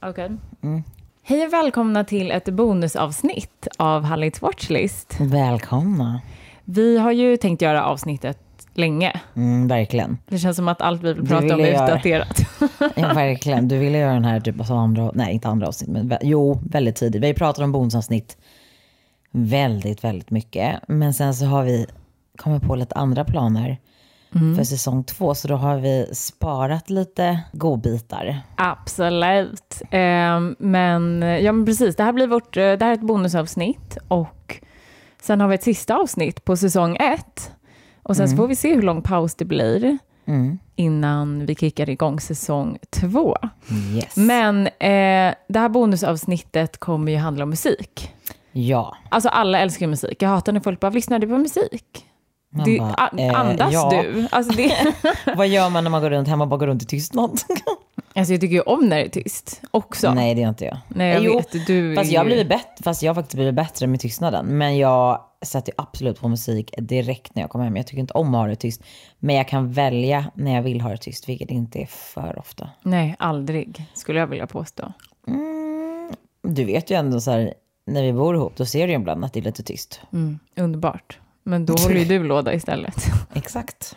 Okej. Hej och välkomna till ett bonusavsnitt av Hallits Watchlist. Välkomna. Vi har ju tänkt göra avsnittet länge. Mm, verkligen. Det känns som att allt vi vill prata om är göra- utdaterat. Ja, verkligen. Du ville göra den här typ som andra, nej inte andra avsnitt, men vä- jo, väldigt tidigt. Vi har ju pratat om bonusavsnitt väldigt, väldigt mycket. Men sen så har vi kommit på lite andra planer för säsong två. Så då har vi sparat lite godbitar. Absolut. Ehm, men ja, men precis, det här blir vårt, eh, det här är ett bonusavsnitt och sen har vi ett sista avsnitt på säsong ett. Och sen så får vi se hur lång paus det blir Mm. innan vi kickar igång säsong två. Yes. Men eh, det här bonusavsnittet kommer ju handla om musik. Ja. Alltså alla älskar ju musik. Jag hatar när folk bara, lyssnar du på musik? Det, bara, eh, andas ja. du? Alltså, det, Vad gör man när man går runt hemma och bara går runt i tystnad? alltså jag tycker ju om när det är tyst också. Nej, det gör inte jag. Nej, jag Jo, vet. Du Fast jag, blivit bättre, fast jag har faktiskt blivit bättre med tystnaden. Men jag sätter absolut på musik direkt när jag kommer hem. Jag tycker inte om att ha det tyst. Men jag kan välja när jag vill ha det tyst, vilket inte är för ofta. Nej, aldrig, skulle jag vilja påstå. Du vet ju ändå så här, när vi bor ihop, då ser du ju ibland att det är lite tyst. Mm, underbart. Men då håller ju du låda istället. Exakt.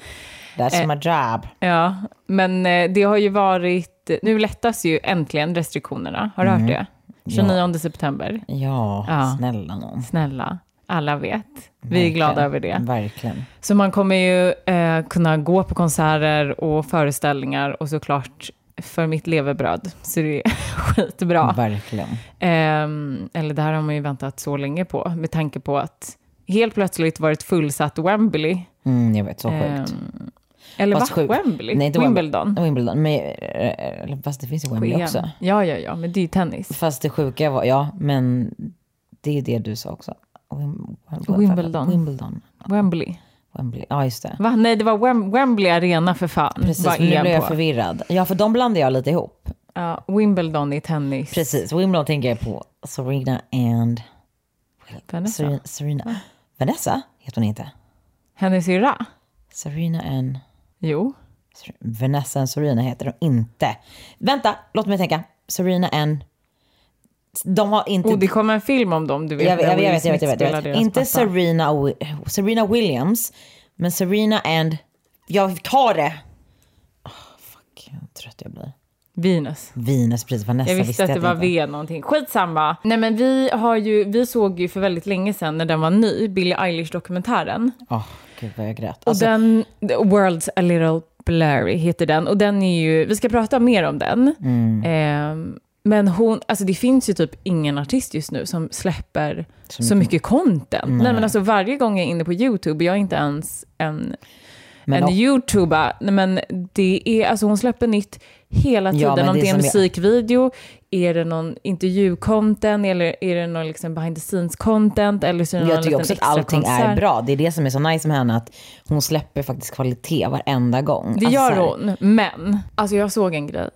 That's my job. ja, men eh, det har ju varit... Nu lättas ju äntligen restriktionerna. Har du hört det? 29 september. Ja, Ja. snälla någon. Snälla, alla vet. Vi är glada över det. Verkligen. Så man kommer ju eh, kunna gå på konserter och föreställningar och såklart för mitt levebröd. Så det är skitbra. Verkligen. Ehm, eller det här har man ju väntat så länge på med tanke på att helt plötsligt var ett fullsatt Wembley. Mm, jag vet, så sjukt. Ehm, eller Fast va? Wembley? Nej, inte Wimbledon? Wimbledon. Men, eh, fast det finns ju Wembley EM. också. Ja, ja, ja, men det är ju tennis. Fast det sjuka var, ja, men det är det du sa också. Wim, Wimbledon. Wimbledon. Wembley. Wembley. Ja, just det. Va? Nej, det var Wem- Wembley Arena för fan. Precis, var men nu blev jag på. förvirrad. Ja, för de blandar jag lite ihop. Ja, Wimbledon i tennis. Precis, Wimbledon tänker jag på Serena and... Serena, Serena. Vanessa heter hon inte. Hennes syrra? Serena and... Jo. Vanessa and Serena heter de inte. Vänta, låt mig tänka. Serena and... De har inte... Och det kommer en film om dem, du vet. jag, vet, jag, vet, jag, vet, jag, vet, jag, vet, jag vet. Inte pappa. Serena, Serena Williams, men Serena and... Jag tar det! Oh, fuck, vad trött jag blir. Venus. Venus, precis. Vanessa Jag visste att det var inte. V någonting. Skitsamma. Nej men vi har ju, vi såg ju för väldigt länge sedan när den var ny, Billie Eilish-dokumentären. Åh, gud vad jag grät. Och Alltså, den, The World's a little blurry heter den. Och den är ju, vi ska prata mer om den. Mm. Ehm, men hon, alltså det finns ju typ ingen artist just nu som släpper så, mycket content. Nej. men alltså varje gång jag är inne på YouTube, jag är inte ens en, Men en och- YouTuber, nej men det är, alltså hon släpper nytt hela tiden. Ja, om det är en musikvideo, är det någon intervju-content eller är det någon liksom behind the scenes-content eller så är det någon jag tycker liten också att allting är konsert. bra. Det är det som är så nice med henne, att hon släpper faktiskt kvalitet varenda gång. Det alltså, gör så här- hon, men alltså jag såg en grej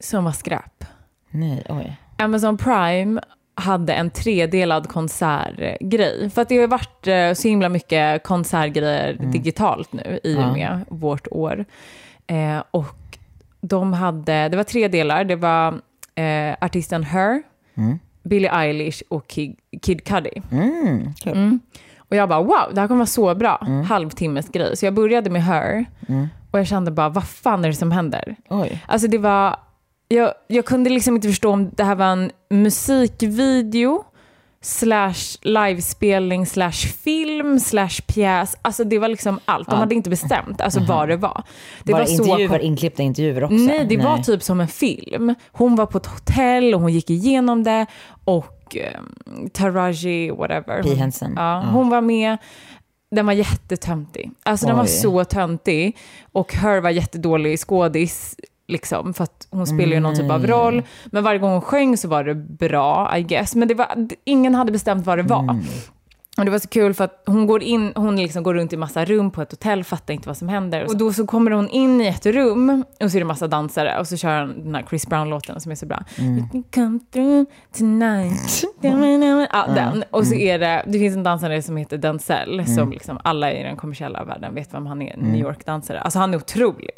som var skräp. Nej, oj. Amazon Prime hade en tredelad konsertgrej. För att det har varit eh, så himla mycket konsertgrejer digitalt nu i och Ja. med vårt år. Eh, och de hade, det var tre delar. Det var eh, artisten Her, Billie Eilish och Kid, Kid Cudi. Mm, kul. Och jag bara wow, det här kommer vara så bra. Halvtimmes grej. Så jag började med Her och jag kände bara vad fan är det som händer? Oj. Alltså det var, jag, jag kunde liksom inte förstå om det här var en musikvideo slash livespelning slash film slash pjäs. Alltså det var liksom allt. De hade inte bestämt alltså vad det var. Det var, var, så intervjuer, kom- inklippta intervjuer också? Nej, det var typ som en film. Hon var på ett hotell och hon gick igenom det och um, Taraji, whatever. P. Hon- Henson. Ja, hon var med. Den var jättetöntig. Alltså den var Oj. så töntig. Och Her var jättedålig skådis. Liksom, för att hon spelar ju någon typ av roll. Men varje gång hon sjöng så var det bra, I guess. Men det var, ingen hade bestämt vad det var. Och det var så kul för att hon går in, hon liksom går runt i massa rum på ett hotell, fattar inte vad som händer. Och då så kommer hon in i ett rum och så är det massa dansare och så kör hon den här Chris Brown-låten som är så bra. You can come through tonight. Ja, den. Och så är det, det finns en dansare som heter Denzel, som liksom alla i den kommersiella världen vet vem han är, New York-dansare. Alltså han är otrolig.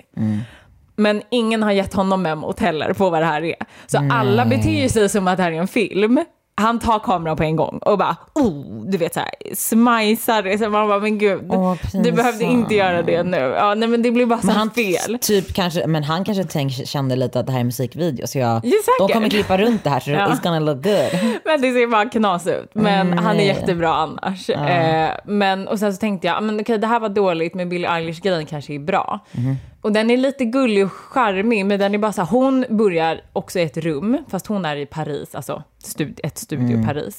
Men ingen har gett honom memot heller på vad det här är. Så alla beter sig som att det här är en film. Han tar kameran på en gång och bara, oh, du vet så här, smajsar. Så man bara, men gud, Åh, du behövde inte göra det nu. Ja, nej, men det blir bara så Men han, fel. typ, kanske, men han kanske tänk, kände lite att det här är musikvideo så jag, Ja, de kommer klippa runt det här så Ja. it's gonna look good. Men det ser bara knas ut. Men Mm, han är jättebra annars. Eh, men, och sen så tänkte jag, ah, men okej det här var dåligt men Billie Eilish-grejen kanske är bra. Mhm. Och den är lite gullig och charmig, men den är bara så här, hon börjar också i ett rum, fast hon är i Paris, alltså stud, ett studio Mm, Paris.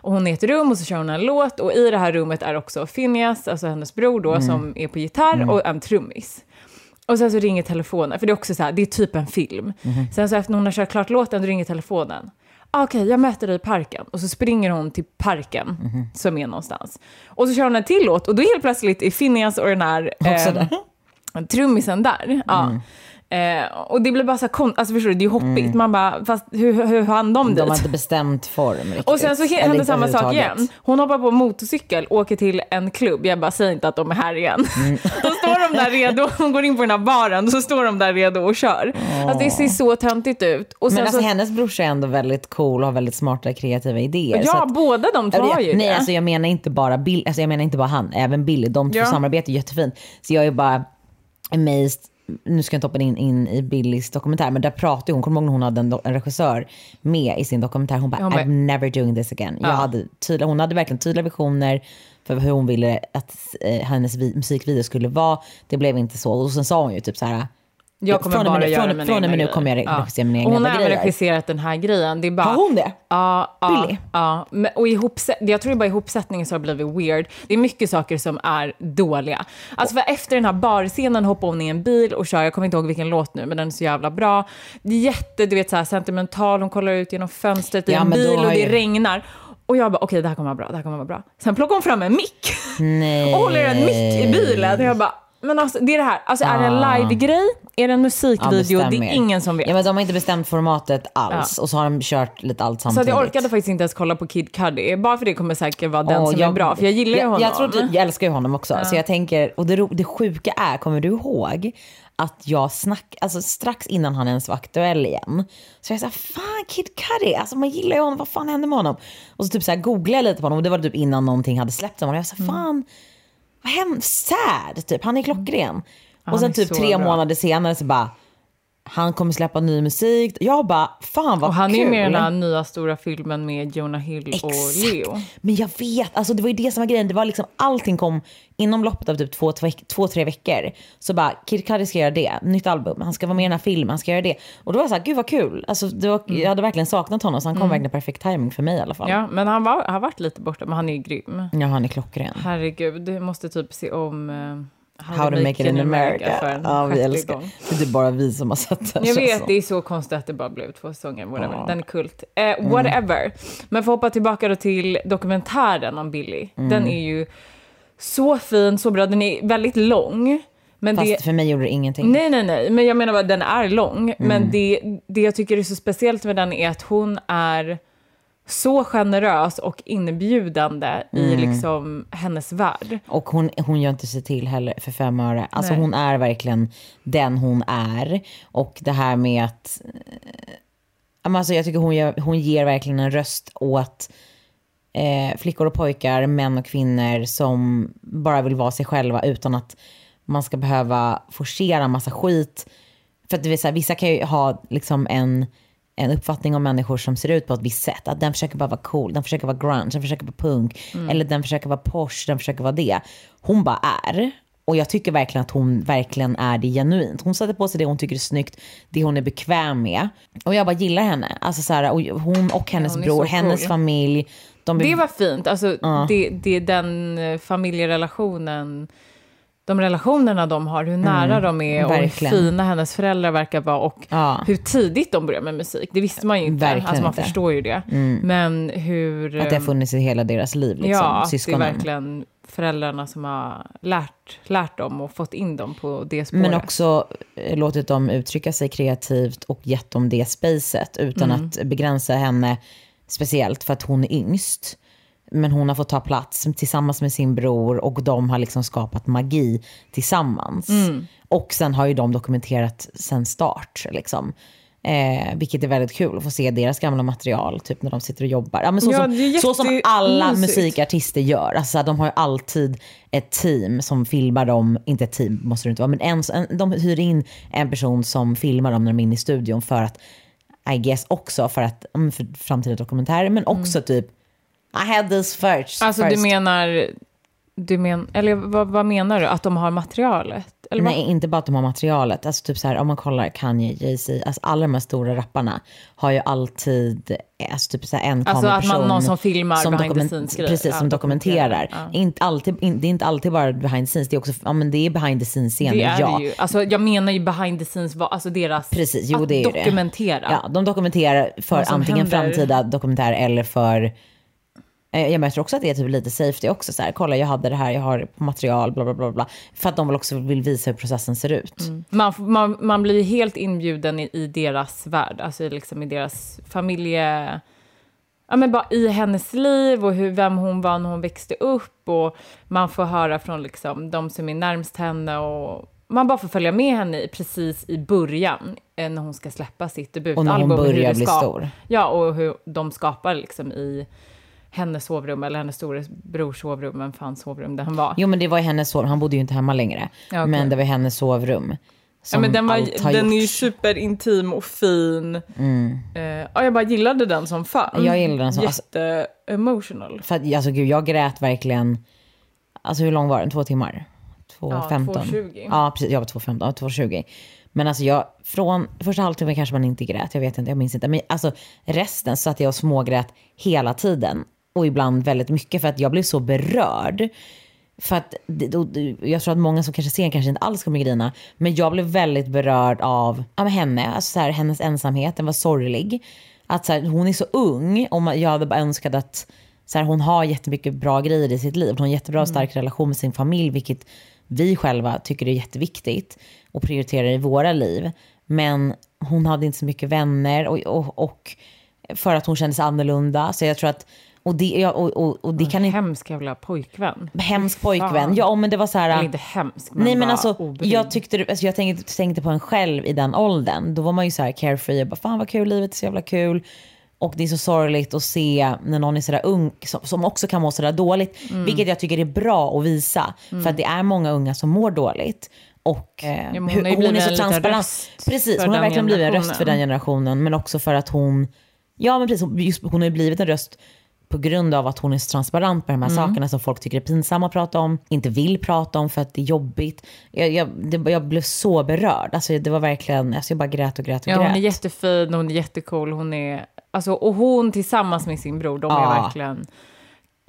Och hon är i ett rum och så kör hon en låt och i det här rummet är också Phineas, alltså hennes bror då, Mm. som är på gitarr och en trummis. Och sen så ringer telefonen, för det är också så här, det är typ en film. Mhm. Sen så efter hon har kört klart låten, då ringer telefonen. Ah, Okej, jag möter dig i parken. Och så springer hon till parken, Mhm. som är någonstans. Och så kör hon en till låt och då helt plötsligt är Phineas och den här där. Trummisen där. Ja. Eh, och det blir bara så här alltså förstår du, det är ju hoppigt. Man bara, fast hur, hur hann de dit? De har inte bestämt form riktigt. Och sen så inte samma sak igen. Hon hoppar på motorcykel, åker till en klubb. Jag bara, säg inte att de är här igen. Då står de där redo, hon går in på den här baren, och så står de där redo och kör. Alltså det ser så töntigt ut. Och Men alltså så, hennes brorsa är ändå väldigt cool och har väldigt smarta kreativa idéer. ja, att, båda de två har ju Nej, det. alltså jag menar inte bara Bill, alltså jag menar inte bara han, även Billy. De två Ja. samarbetar jättefint. Så jag är bara amazed. Nu ska jag inte hoppa in, in i Billys dokumentär, men där pratar hon, kommer ihåg när hon hade en, en regissör med i sin dokumentär? Hon bara, I'm never doing this again. Jag Ja. hade tydliga, hon hade verkligen tydliga visioner för hur hon ville att eh, hennes vi, musikvideo skulle vara. Det blev inte så. Och sen sa hon ju typ så här, Jag kommer från bara nu- göra från- mina från och med nu kommer jag grejer. regissera mina Och egna Hon har även grejer. regisserat den här grejen. Det är bara, har hon det? Ja, ja, Billy? ja. Och ihopsä- jag tror det bara ihopsättningen som har blivit weird. Det är mycket saker som är dåliga. Alltså för efter den här barscenen hoppar hon i en bil och kör, jag kommer inte ihåg vilken låt nu, men den är så jävla bra. Det är jätte, du vet så här, sentimental, hon kollar ut genom fönstret i Ja, en bil och det ju- regnar. Och jag bara, okej det här kommer vara bra, det här kommer vara bra. Sen plockar hon fram en mick och håller en mick i bilen. Och jag bara, men alltså det är det här, alltså är det en live-grej? Är det en musikvideo? det bestäm är er. ingen som vet. Ja, men de har inte bestämt formatet alls och så har de kört lite allt Så att samtidigt. jag orkade faktiskt inte ens kolla på Kid Cudi. Bara för det kommer säkert vara den Åh, som är bra. För jag gillar ju honom. Jag, tror typ, jag älskar ju honom också. Så jag tänker, och det, ro- det sjuka är, kommer du ihåg att jag snack, alltså strax innan han ens var aktuell igen, så jag sa fan Kid Cudi, alltså man gillar ju honom, vad fan hände med honom? Och så typ så här googlade jag lite på honom och det var typ innan någonting hade släppt om honom. Jag sa Mm. fan, vad hände? Sad, typ, han är klockren. Han och sen typ tre bra. månader senare så bara, han kommer släppa ny musik. Jag bara, fan vad Och han är kul. ju med i den här nya stora filmen med Jonah Hill och Leo. Men jag vet, alltså det var ju det som var grejen. Det var liksom allting kom inom loppet av typ två, två, tre veckor. Så bara, Kid Cudi ska göra det, nytt album, han ska vara med i den här filmen, han ska göra det. Och då var jag såhär, gud vad kul. Alltså, var, Jag hade verkligen saknat honom, så han kom verkligen perfekt timing för mig i alla fall. Ja, Ja, men han var, har varit lite borta, men han är ju grym. han är klockren. Herregud, du måste typ se om How to make it in America. en Ja, vi älskar. gång. Det är typ bara vi som har sett den. Jag vet, som. det är så konstigt att det bara blev två säsonger. Whatever. Den är kult. Eh, whatever. Men för att hoppa tillbaka då till dokumentären om Billy. Den är ju så fin, så bra. Den är väldigt lång. Men Fast det, för mig gjorde det ingenting. Nej, nej, nej. Men jag menar bara, den är lång. Men det, det jag tycker är så speciellt med den är att hon är så generös och inbjudande i liksom hennes värld. Och hon, hon gör inte sig till heller för fem öre. Alltså Nej. hon är verkligen den hon är. Och det här med att... eh, Alltså jag tycker hon, gör, hon ger verkligen en röst åt eh, flickor och pojkar, män och kvinnor som bara vill vara sig själva utan att man ska behöva forcera massa skit. För att det vill säga, vissa kan ju ha liksom en, en uppfattning om människor som ser ut på ett visst sätt. Att den försöker bara vara cool, den försöker vara grunge, den försöker vara punk. Eller den försöker vara posh, den försöker vara det. Hon bara är. Och jag tycker verkligen att hon verkligen är det genuint. Hon sätter på sig det hon tycker är snyggt, det hon är bekväm med. Och jag bara gillar henne. Alltså så här, och hon och hennes hon är bror, hennes cool. familj. De är Det var fint. Alltså, det, det är den eh, familjerelationen, de relationerna de har, hur nära de är och hur fina hennes föräldrar verkar vara och Ja. hur tidigt de börjar med musik. Det visste man ju inte. Verkligen alltså, man inte. förstår ju det. Men hur... Att det har funnits i hela deras liv, liksom, ja, det är syskonen. verkligen föräldrarna som har lärt, lärt dem och fått in dem på det spåret. Men också eh, låtit dem uttrycka sig kreativt och gett dem det spacet utan Mm. att begränsa henne speciellt för att hon är yngst. Men hon har fått ta plats tillsammans med sin bror och de har liksom skapat magi tillsammans. Mm. Och sen har ju de dokumenterat sen start. Liksom. Eh, vilket är väldigt kul att få se deras gamla material, typ när de sitter och jobbar. Ja, men så, Ja, som, så som alla jättemysigt. musikartister gör. Alltså, de har ju alltid ett team som filmar dem, inte ett team måste det inte vara, men en, en, de hyr in en person som filmar dem när de är inne i studion för att, I guess också för att, mm, för framtida dokumentärer, men också typ, I had this first. Alltså first. du menar, du men, eller vad, vad menar du? Att de har materialet? Eller vad? Nej, inte bara att de har materialet. Alltså typ så här, om man kollar Kanye, Jay-Z, alltså alla de här stora rapparna har ju alltid alltså typ så här en Alltså att man- kameraperson någon som filmar behind the dokument- scenes-grejer. Precis, Ja, som dokumenterar. Ja. Inte alltid, in, det är inte alltid bara behind the scenes, det är också, ja men det är behind the scenes-scener, Det är ja. det ju. Alltså jag menar ju behind the scenes, alltså deras... Precis, jo att det är ju det. dokumentera. Ja, de dokumenterar för som antingen händer. framtida dokumentär eller för jag möter också att det är typ lite safety också. Så här, kolla jag hade det här, jag har material, bla bla bla. bla. För att de väl också vill visa hur processen ser ut. Man, man, man blir helt inbjuden i, i deras värld, alltså liksom i deras familje... Ja, men bara i hennes liv och hur, vem hon var när hon växte upp och man får höra från liksom de som är närmst henne och man bara får följa med henne precis i början eh, när hon ska släppa sitt Och debutalbum. när hon börjar bli stor. Ja, och hur de skapar liksom i hennes sovrum eller hennes store brors sovrum, vem fan sovrum det han var. Jo men det var hennes sovrum, han bodde ju inte hemma längre. Ja, okej. Men det var hennes sovrum. Som Ja, men den, var, den är ju superintim och fin. Eh, ja, jag bara gillade den som fan. Jag gillade den som- alltså- Jätte-emotional. För att, alltså gud, jag grät verkligen. Alltså hur lång var den? Två timmar? 2.15? 2.20. Ja, precis. Jag var 2.15, ja, 2.20. Men alltså jag, från första halvtimmen kanske man inte grät, jag vet inte, jag minns inte. Men alltså resten satt jag och smågrät hela tiden. Och ibland väldigt mycket för att jag blev så berörd. För att jag tror att många som kanske ser den kanske inte alls kommer grina. Men jag blev väldigt berörd av ja, henne, alltså så här, hennes ensamhet, den var sorglig. Att så här, hon är så ung och jag hade bara önskat att så här, hon har jättemycket bra grejer i sitt liv. Hon har en jättebra och stark relation med sin familj, vilket vi själva tycker är jätteviktigt och prioriterar i våra liv. Men hon hade inte så mycket vänner och, och, och för att hon kände sig annorlunda. Så jag tror att, och det, ja, och, och, och det kan inte, Hemsk jävla pojkvän. hemsk pojkvän. Fan. Ja men det var så här. Eller inte hemsk, men Nej men alltså, obrydd. jag, tyckte, alltså jag tänkte, tänkte på en själv i den åldern. Då var man ju så här carefree och bara fan vad kul, livet är så jävla kul. Och det är så sorgligt att se när någon är sådär ung som, som också kan må sådär dåligt. Mm. Vilket jag tycker är bra att visa. För att det är många unga som mår dåligt. Och eh, men hon hur- hon är så transparent. Precis, hon har verkligen blivit en röst för den generationen. Men också för att hon, ja men precis, just, hon har ju blivit en röst på grund av att hon är så transparent med de här Mm. sakerna som folk tycker är pinsamma att prata om, inte vill prata om för att det är jobbigt. Jag, jag, det, jag blev så berörd. Alltså, det var verkligen, alltså, jag bara grät och grät och Ja, grät. hon är jättefin, hon är jättecool, hon är... Alltså, och hon tillsammans med sin bror, de är Ja. verkligen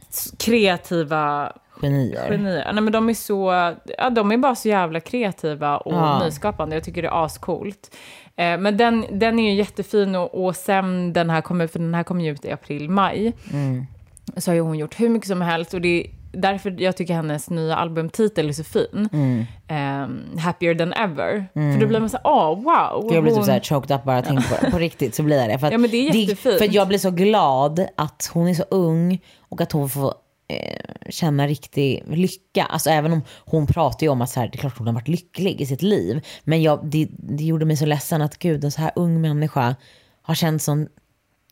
s- kreativa Genier. genier. Nej, men de är så... Ja, de är bara så jävla kreativa och Ja. nyskapande. Jag tycker det är ascoolt. Eh, men den, den är ju jättefin och, och sen den här kom ut, för den här kom ju ut i april, maj, Mm. så har ju hon gjort hur mycket som helst och det är därför jag tycker hennes nya albumtitel är så fin. Mm. Ehm, Happier than ever. För då blir man så här, åh, wow. Jag blir typ så här choked up bara jag tänker på det. På riktigt så blir jag det. För att Ja, men det är jättefint. För att jag blir så glad att hon är så ung och att hon får känna riktig lycka. Alltså även om hon pratar ju om att så här, det är klart hon har varit lycklig i sitt liv. Men jag, det, det gjorde mig så ledsen att gud, en så här ung människa har känt sån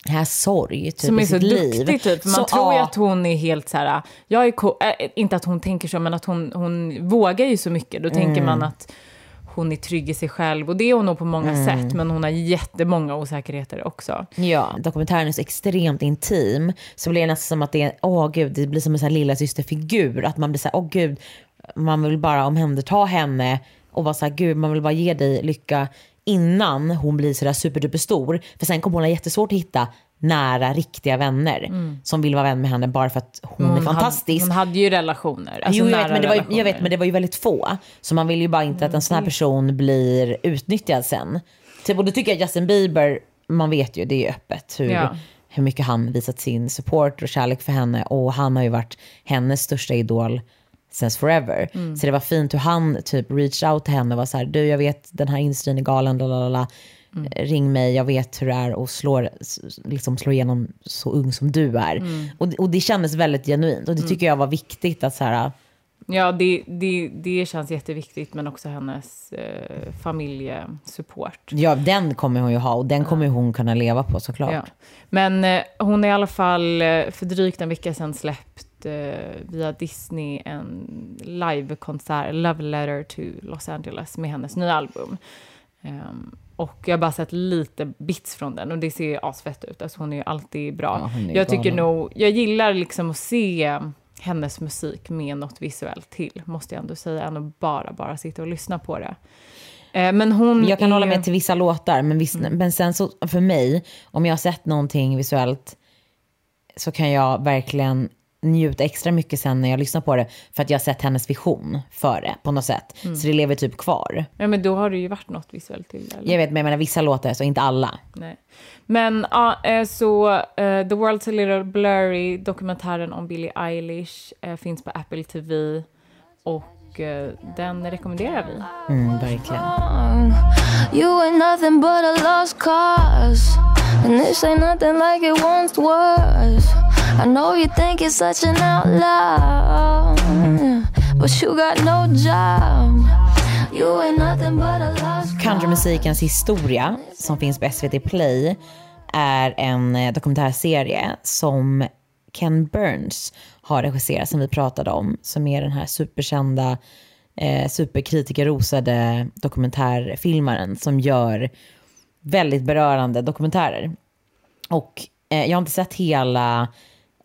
här sorg typ, som är så sitt liv. duktig typ. Man Så, tror ju ja. att hon är helt så här, jag är äh, inte att hon tänker så, men att hon, hon vågar ju så mycket. Då tänker Mm. man att hon är trygg i sig själv och det är hon nog på många Mm. sätt, men hon har jättemånga osäkerheter också. Ja, dokumentären är så extremt intim. Så blir det nästan som att det är, åh gud, det blir som en sån här lilla systerfigur. Att man blir så här, åh gud, man vill bara omhänderta henne och vara så här, gud, man vill bara ge dig lycka innan hon blir så där superduper stor. För sen kommer hon ha jättesvårt att hitta nära, riktiga vänner som vill vara vän med henne bara för att hon, är fantastisk. Hade, hon hade ju relationer. Alltså jo, jag vet, men det var, ju- jag vet, men det var ju väldigt få. Så man vill ju bara inte att en sån här person blir utnyttjad sen. Typ, och då tycker jag Justin Bieber, man vet ju, det är ju öppet hur, Ja. hur mycket han visat sin support och kärlek för henne. Och han har ju varit hennes största idol since forever. Så det var fint hur han typ reached out till henne och var så här, du jag vet den här industrin är galen, lalala. Mm. ring mig, jag vet hur det är och slår, liksom slår igenom så ung som du är. Mm. Och, och det kändes väldigt genuint och det tycker jag var viktigt att så här, Ja, det, det, det känns jätteviktigt, men också hennes eh, familjesupport. ja den kommer hon ju ha och den kommer hon kunna leva på såklart. Ja. Men eh, hon har i alla fall eh, för drygt en vecka sedan släppt eh, via Disney en livekonsert, Love Letter to Los Angeles, med hennes nya album. Ehm, och jag har bara sett lite bits från den och det ser asfett ut. Alltså hon är ju alltid bra. Ja, jag tycker nog, jag gillar liksom att se hennes musik med något visuellt till, måste jag ändå säga, än att bara, bara sitta och lyssna på det. Eh, men hon Jag kan är... hålla med till vissa låtar, men, viss, Mm. men sen så för mig, om jag har sett någonting visuellt så kan jag verkligen njuta extra mycket sen när jag lyssnar på det för att jag har sett hennes vision för det på något sätt. Mm. Så det lever typ kvar. Ja, men då har det ju varit något visuellt till. Eller? Jag vet, men jag menar vissa låtar, så inte alla. Nej. Men ja, eh, så eh, The World's a little blurry, dokumentären om Billie Eilish, eh, finns på Apple TV och eh, den rekommenderar vi. Mm, verkligen. You ain't nothing but a lost cause. And this ain't nothing like it once was. I know you think you're such an outlaw. But you got no job. You ain't nothing but a lost cause. Countrymusikens historia som finns på SVT Play är en eh, dokumentärserie som Ken Burns har regisserat som vi pratade om. Som är den här superkända, eh, superkritikerrosade dokumentärfilmaren som gör väldigt berörande dokumentärer. Och eh, jag har inte sett hela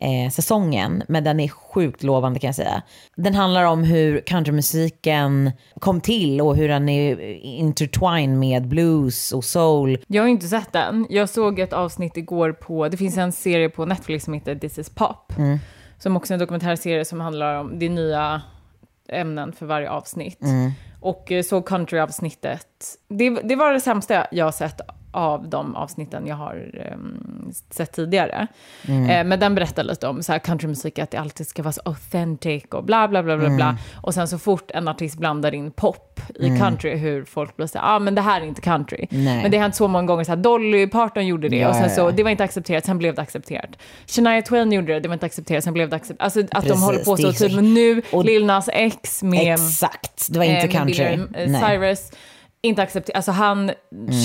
eh, säsongen, men den är sjukt lovande kan jag säga. Den handlar om hur countrymusiken kom till och hur den är intertwined med blues och soul. Jag har inte sett den. Jag såg ett avsnitt igår på, det finns en serie på Netflix som heter This is pop. Som också är en dokumentärserie som handlar om, det nya ämnen för varje avsnitt. Och eh, såg country-avsnittet. Det, det var det sämsta jag har sett av de avsnitten jag har ehm, sett tidigare. Eh, men den berättar lite om så här countrymusik, att det alltid ska vara så authentic och bla bla bla bla bla. Och sen så fort en artist blandar in pop i country, hur folk blir så här, ah men det här är inte country. Nej. Men det har hänt så många gånger, så här, Dolly Parton gjorde det Ja, och sen ja, så, ja. det var inte accepterat, sen blev det accepterat. Shania Twain gjorde det, det var inte accepterat, sen blev det accepterat. Alltså att de Precis, håller på så, typ nu, och- Lil Nas X med... Exakt, det var inte eh, country. Billie, eh, Nej. Inte accepterat, alltså han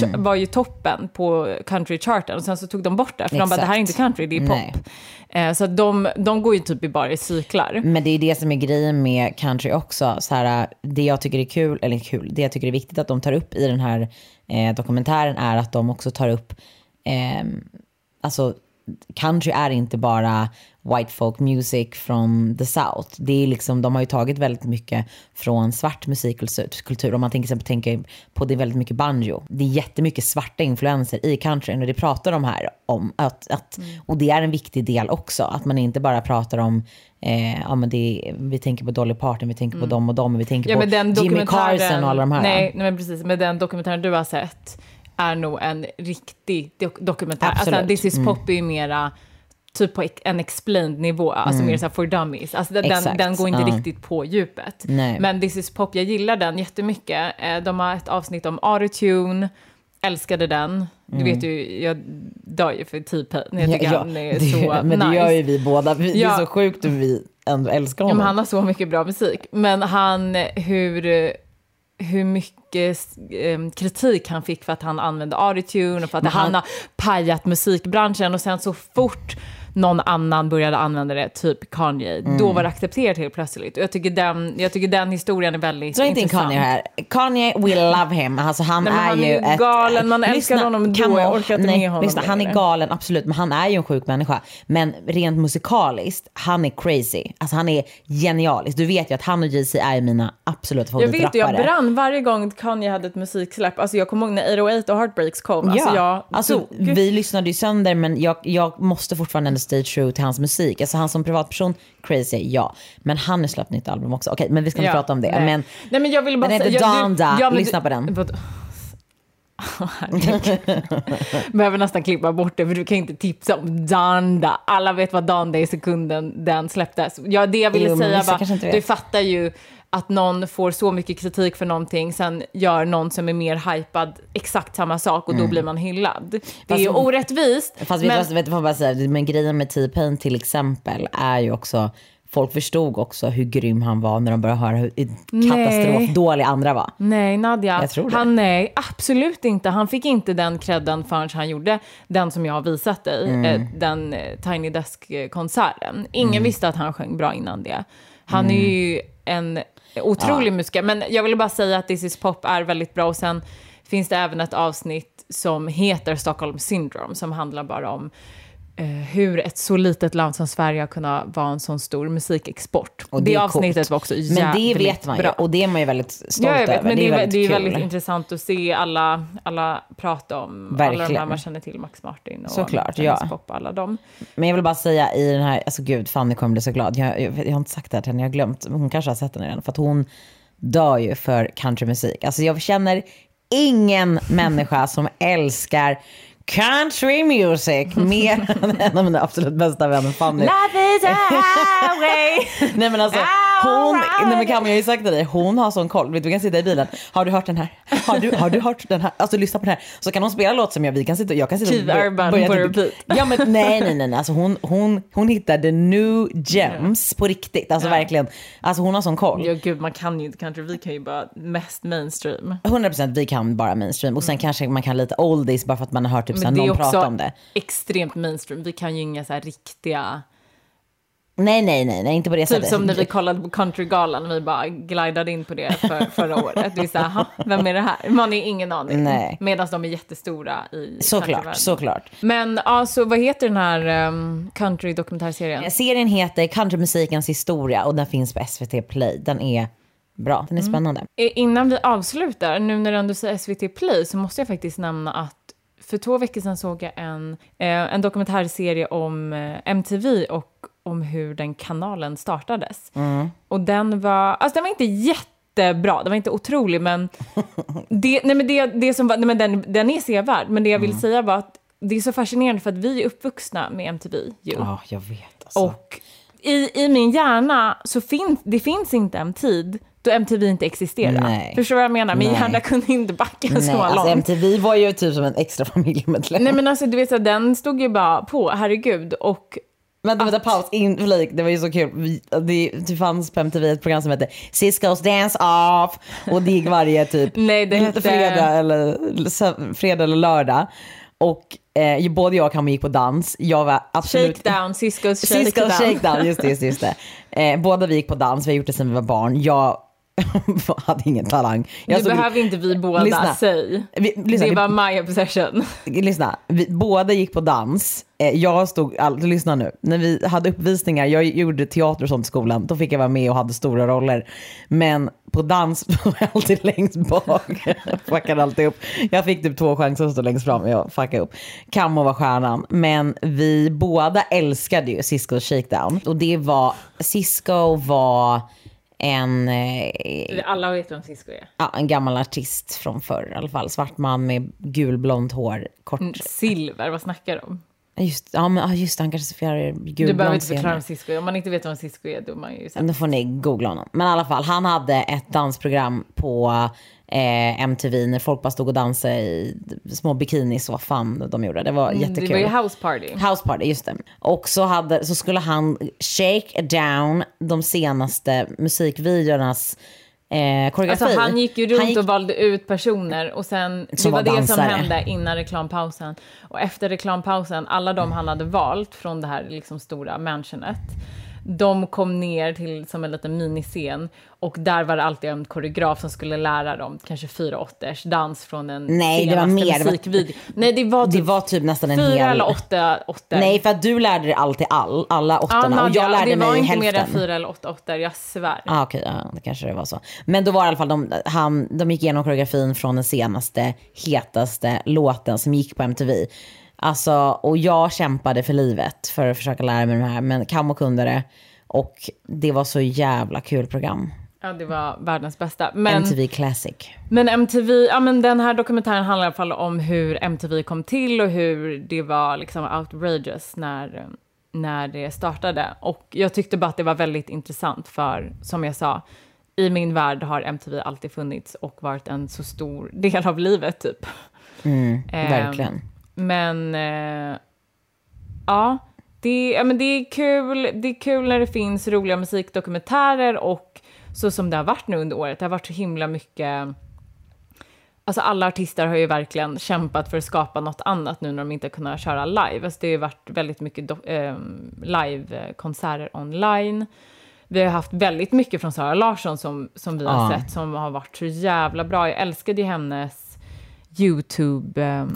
kö- var ju toppen på country-charten och sen så tog de bort det, för de bara det här är inte Exakt. country, det är pop. Eh, så de, de går ju typ i bara i cyklar. Men det är det som är grejen med country också. Så här, det jag tycker är kul, eller kul, det jag tycker är viktigt att de tar upp i den här eh, dokumentären är att de också tar upp, eh, alltså country är inte bara white folk music from the south. Det är liksom, de har ju tagit väldigt mycket från svart musikkultur. Om man tänker, exempel, tänker på det är väldigt mycket banjo. Det är jättemycket svarta influenser i countryn och det pratar de här om. Att, att, Och det är en viktig del också. Att man inte bara pratar om, eh, ja, men det vi tänker på Dolly Parton, vi tänker på dem och dem, vi tänker Ja, på Jimmy Carson och alla de här. Nej, nej men precis. Men den dokumentären du har sett är nog en riktig dok- dokumentär. Alltså, Absolut. This is pop är ju mera typ på en explained nivå, alltså mer så for dummies. Alltså den, den, går inte ja. riktigt på djupet. Nej. Men This is pop, jag gillar den jättemycket. Eh, De har ett avsnitt om autotune, älskade den. Du vet ju, jag dör ju för T-Pain. Jag tycker han är det, så men nice. det gör ju vi båda. Vi, Det Ja. är så sjukt hur vi ändå älskar Ja, honom. men han har så mycket bra musik. Men han, hur, hur mycket eh, kritik han fick för att han använde autotune och för att han, han- har pajat musikbranschen. Och sen så fort någon annan började använda det, typ Kanye, Mm. då var det accepterat helt plötsligt. Och jag tycker den, jag tycker den historien är väldigt Dra inte in intressant. Kanye här. Kanye, we love him. Alltså, han Nej, är han är ju ett... galen. Man älskar honom då. Jag orkar inte Nej, med honom Lyssna, han är galen, absolut. Men han är ju en sjuk människa. Men rent musikaliskt, han är crazy. Alltså han är genialisk. Du vet ju att han och Jay-Z är mina absoluta Jag vet ju, jag favoritrappare. brann varje gång Kanye hade ett musiksläpp. Alltså jag kommer ihåg när 808 och Heartbreaks kom. Alltså jag alltså, vi lyssnade ju sönder men jag, jag måste fortfarande stay true till hans musik. Alltså han som privatperson, crazy, ja. Men han har släppt nytt album också. Okej, men vi ska inte Ja, prata om det. Nej. Men nej men jag vill bara den heter jag- Donda. men Lyssna på den. Åh, herregud. Behöver nästan klippa bort det för du kan inte tipsa om Donda. Alla vet vad Donda är i sekunden den släpptes. Ja, det jag ville Jo, säga var, du fattar ju att någon får så mycket kritik för någonting, sen gör någon som är mer hypad exakt samma sak och då blir man hyllad. Det är Fast- ju orättvist. Fast vet, men- men... vet du bara säga, men grejen med T-Pain till exempel är ju också, folk förstod också hur grym han var när de började höra hur katastrofdålig andra var. Nej, Nadja. Jag tror det. Han, nej, absolut inte. Han fick inte den credden förrän han gjorde den som jag har visat dig, Mm. eh, den eh, Tiny Desk-konserten. Ingen Mm. visste att han sjöng bra innan det. Han är ju en otrolig musiker. Men jag ville bara säga att This is pop är väldigt bra. Och sen finns det även ett avsnitt som heter Stockholm Syndrome, som handlar bara om hur ett så litet land som Sverige har kunnat vara en sån stor musikexport. Och det är avsnittet coolt. var också Men jävligt det vet man ju bra. och det är man ju väldigt stolt Ja, jag vet, över. men det är, väldigt det är väldigt intressant att se alla, alla prata om alla de Verkligen. här man känner till, Max Martin och Såklart, ja. Pop, alla dem. Men jag vill bara säga i den här, alltså gud, Fanny kommer bli så glad. Jag, jag, jag har inte sagt det här till henne, jag har glömt. Hon kanske har sett den redan. För att hon dör ju för countrymusik. Alltså jag känner ingen människa som älskar country music mer än en av mina absolut bästa vänner Fanny. Love is a highway! Nej men alltså, hon, nej men Kam, jag har ju sagt till dig, hon har sån koll. Vet vi kan sitta i bilen. Har du hört den här? Har du, har du hört den här? Alltså lyssna på den här. Så kan hon spela låt som jag, vi kan sitta, jag kan sitta Keith börja- Urban på typ- repeat. Ja men nej nej nej, nej. Alltså, hon, hon, hon hittar the new gems på riktigt. Alltså verkligen, alltså hon har sån koll. ja, gud, man kan ju inte country, vi kan ju bara mest mainstream. 100% vi kan bara mainstream och sen kanske man kan lite oldies bara för att man har hört typ, såhär, Mm. Men det är någon prata också om det. extremt mainstream. Vi kan ju inga så här riktiga... Nej nej nej, nej inte på det Typ sättet. som när vi kollade på Countrygalan, vi bara glidade in på det för, förra året. Det är så här, "Ha, vem är det här? Man har ingen aning. Nej. Medan de är jättestora i Såklart, såklart. Men alltså, vad heter den här um, country-dokumentärserien? Serien heter Countrymusikens historia och den finns på SVT Play. Den är bra, den är Mm. spännande. Eh, Innan vi avslutar, nu när du ändå säger SVT Play, så måste jag faktiskt nämna att för två veckor sedan såg jag en, eh, en dokumentärserie om eh, MTV och om hur den kanalen startades. Och den var, alltså den var inte jättebra, den var inte otrolig, men det, nej men det, det som var, nej men den, den är sevärd, men det jag vill säga var att det är så fascinerande för att vi är uppvuxna med MTV ju. Ja, jag vet. Alltså. Och i, i min hjärna så finns det finns inte en tid då MTV inte existerar. Nej. Förstår du vad jag menar? Min Nej. hjärna kunde inte backa Nej, så alltså långt. MTV var ju typ som en extra familjemedlem. Nej men alltså du vet, så den stod ju bara på, herregud. Och Vänta, vänta, paus, inflik. Det var ju så kul. Vi, det, det fanns på MTV ett program som hette Cisco's Dance Off. Och det gick varje typ Nej, det hette- fredag, eller, fredag eller lördag. Och eh, både jag och Kammo gick på dans. Jag var absolut... shakedown, Cisco's Cisco shakedown. shakedown, just det. Just det, just det. Eh, båda vi gick på dans, vi har gjort det sedan vi var barn. Jag hade ingen talang. Jag Nu såg- behöver inte vi båda Lyssna. säga. vi, lyssna, Det vi, var my obsession. lyssna, vi båda gick på dans. Eh, jag stod, all, lyssna nu, när vi hade uppvisningar, jag gjorde teater och sånt i skolan, då fick jag vara med och hade stora roller. Men på dans var jag alltid längst bak. Fuckade alltid upp. Jag fick typ två chanser att stå längst fram, jag fuckade upp. Kammo var stjärnan, men vi båda älskade ju Cisco Shakedown. Och det var, Cisco var en eh, Alla vet vem Cisco är. ja, en gammal artist från förr i alla fall. Svart man med gulblont hår, kort. Mm, Silver, vad snackar du om? Just, ja, men, just han kanske firar Du gulblont behöver inte förklara vem Cisco. Om man inte vet vem Cisco är, då är man ju... Då får ni googla honom. Men i alla fall, han hade ett dansprogram på eh, MTV när folk bara stod och dansade i små bikinis och vad fan de gjorde. Det var jättekul. Mm, Det var ju House Party. House party, just det. Och så, hade, så skulle han shake down de senaste musikvideornas eh, koreografi. Alltså han gick ju runt gick- och valde ut personer och sen, det Som var, var det som dansare. hände innan reklampausen. Och efter reklampausen, alla de han hade valt från det här liksom stora mansionet, de kom ner till som en liten miniscen och där var det alltid en koreograf som skulle lära dem kanske fyra åtters dans från en Nej, det var mer. Det musikvideo. Nej, det var Det typ var typ nästan en fyra hel... eller åtta åttor. Nej, för att du lärde dig alltid all, alla åttorna och Nadja, jag lärde det var mig inte hälften. mer än fyra eller åtta åttor, jag svär. Ah, Okej, ja, det kanske det var så. Men då var det i alla fall, de, han, de gick igenom koreografin från den senaste, hetaste låten som gick på MTV. Alltså, och jag kämpade för livet för att försöka lära mig det här, men Kammo kunde det. Och det var så jävla kul program. Ja, det var världens bästa. Men... MTV Classic. Men MTV, ja men den här dokumentären handlar i alla fall om hur MTV kom till och hur det var liksom outrageous när, när det startade. Och jag tyckte bara att det var väldigt intressant för, som jag sa, i min värld har MTV alltid funnits och varit en så stor del av livet typ. Mm, Ehm, verkligen. Men eh, ja, det, ja men det är kul. Det är kul när det finns roliga musikdokumentärer och så som det har varit nu under året. Det har varit så himla mycket. Alltså alla artister har ju verkligen kämpat för att skapa något annat nu när de inte har kunnat köra live. Alltså det har ju varit väldigt mycket do- eh, livekonserter online. Vi har haft väldigt mycket från Sara Larsson som, som vi har Ja. sett som har varit så jävla bra. Jag älskade ju hennes YouTube... ehm,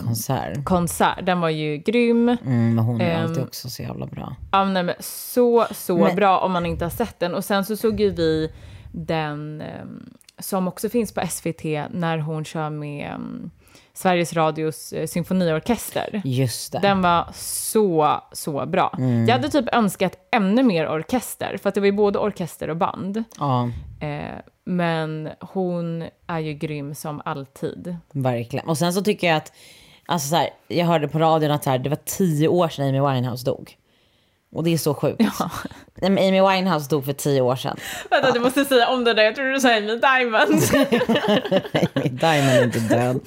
Konsert. Den var ju grym. Mm, men hon är Ehm, alltid också så jävla bra. Ja, nej, men så, så Men- bra om man inte har sett den. Och sen så såg ju vi den ehm, som också finns på SVT när hon kör med ehm, Sveriges Radios eh, symfoniorkester. Just det. Den var så, så bra. Mm. Jag hade typ önskat ännu mer orkester, för att det var ju både orkester och band. Ja, Eh, men hon är ju grym som alltid. verkligen. Och sen så tycker jag att, alltså så här, jag hörde på radion att så här, det var tio år sedan Amy Winehouse dog. Och det är så sjukt. Nej, men Amy Winehouse dog för tio år sedan. Vänta, du måste säga om det där. Jag trodde du sa Amy Diamond. Amy Diamond är inte död.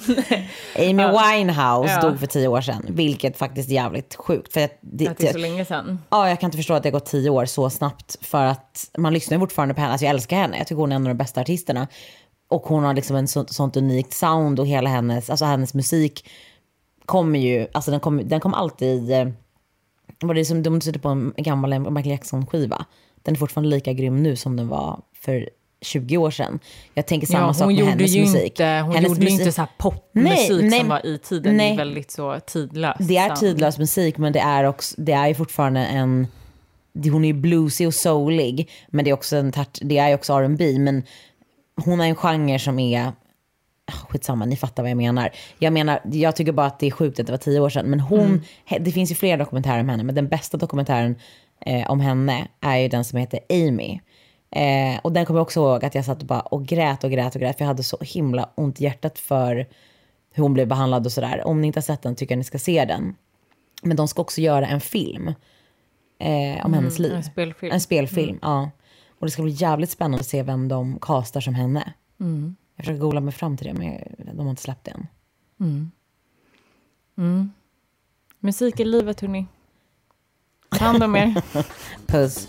Amy Winehouse Ja. dog för tio år sedan, vilket faktiskt är jävligt sjukt. För att det, Att det är så länge sedan. Ja, jag kan inte förstå att det har gått tio år så snabbt. För att man lyssnar fortfarande på henne. Alltså jag älskar henne. Jag tycker hon är en av de bästa artisterna. Och hon har liksom en så, sånt unikt sound och hela hennes, alltså hennes musik kommer ju, alltså den kommer den kom alltid, eh, var det som de sitter på en gammal Michael Jackson-skiva. Den är fortfarande lika grym nu som den var för 20 år sedan. Jag tänker samma Ja, sak med hennes ju musik. inte, hon hennes gjorde ju musik- inte så här popmusik Nej, nej, som var i tiden. Det nej. är väldigt så tidlöst. Det är tidlös musik men det är, också, det är ju fortfarande en... det- Hon är ju bluesig och soulig men det är också en det är ju också R&B men hon har en genre som är... ah, Skitsamma, ni fattar vad jag menar. Jag menar, jag tycker bara att det är sjukt att det var tio år sedan. Men hon, he- det finns ju flera dokumentärer om henne, men den bästa dokumentären eh, om henne är ju den som heter Amy. Eh, och den kommer jag också ihåg att jag satt och bara och grät och grät och grät för jag hade så himla ont i hjärtat för hur hon blev behandlad och sådär. Om ni inte har sett den tycker jag ni ska se den. Men de ska också göra en film eh, om hennes liv. en spelfilm. En spelfilm, ja. Och det ska bli jävligt spännande att se vem de castar som henne. Jag försöker googla mig fram till det, men de har inte släppt det än. Musik är livet, hörni. Ta hand om er. Puss.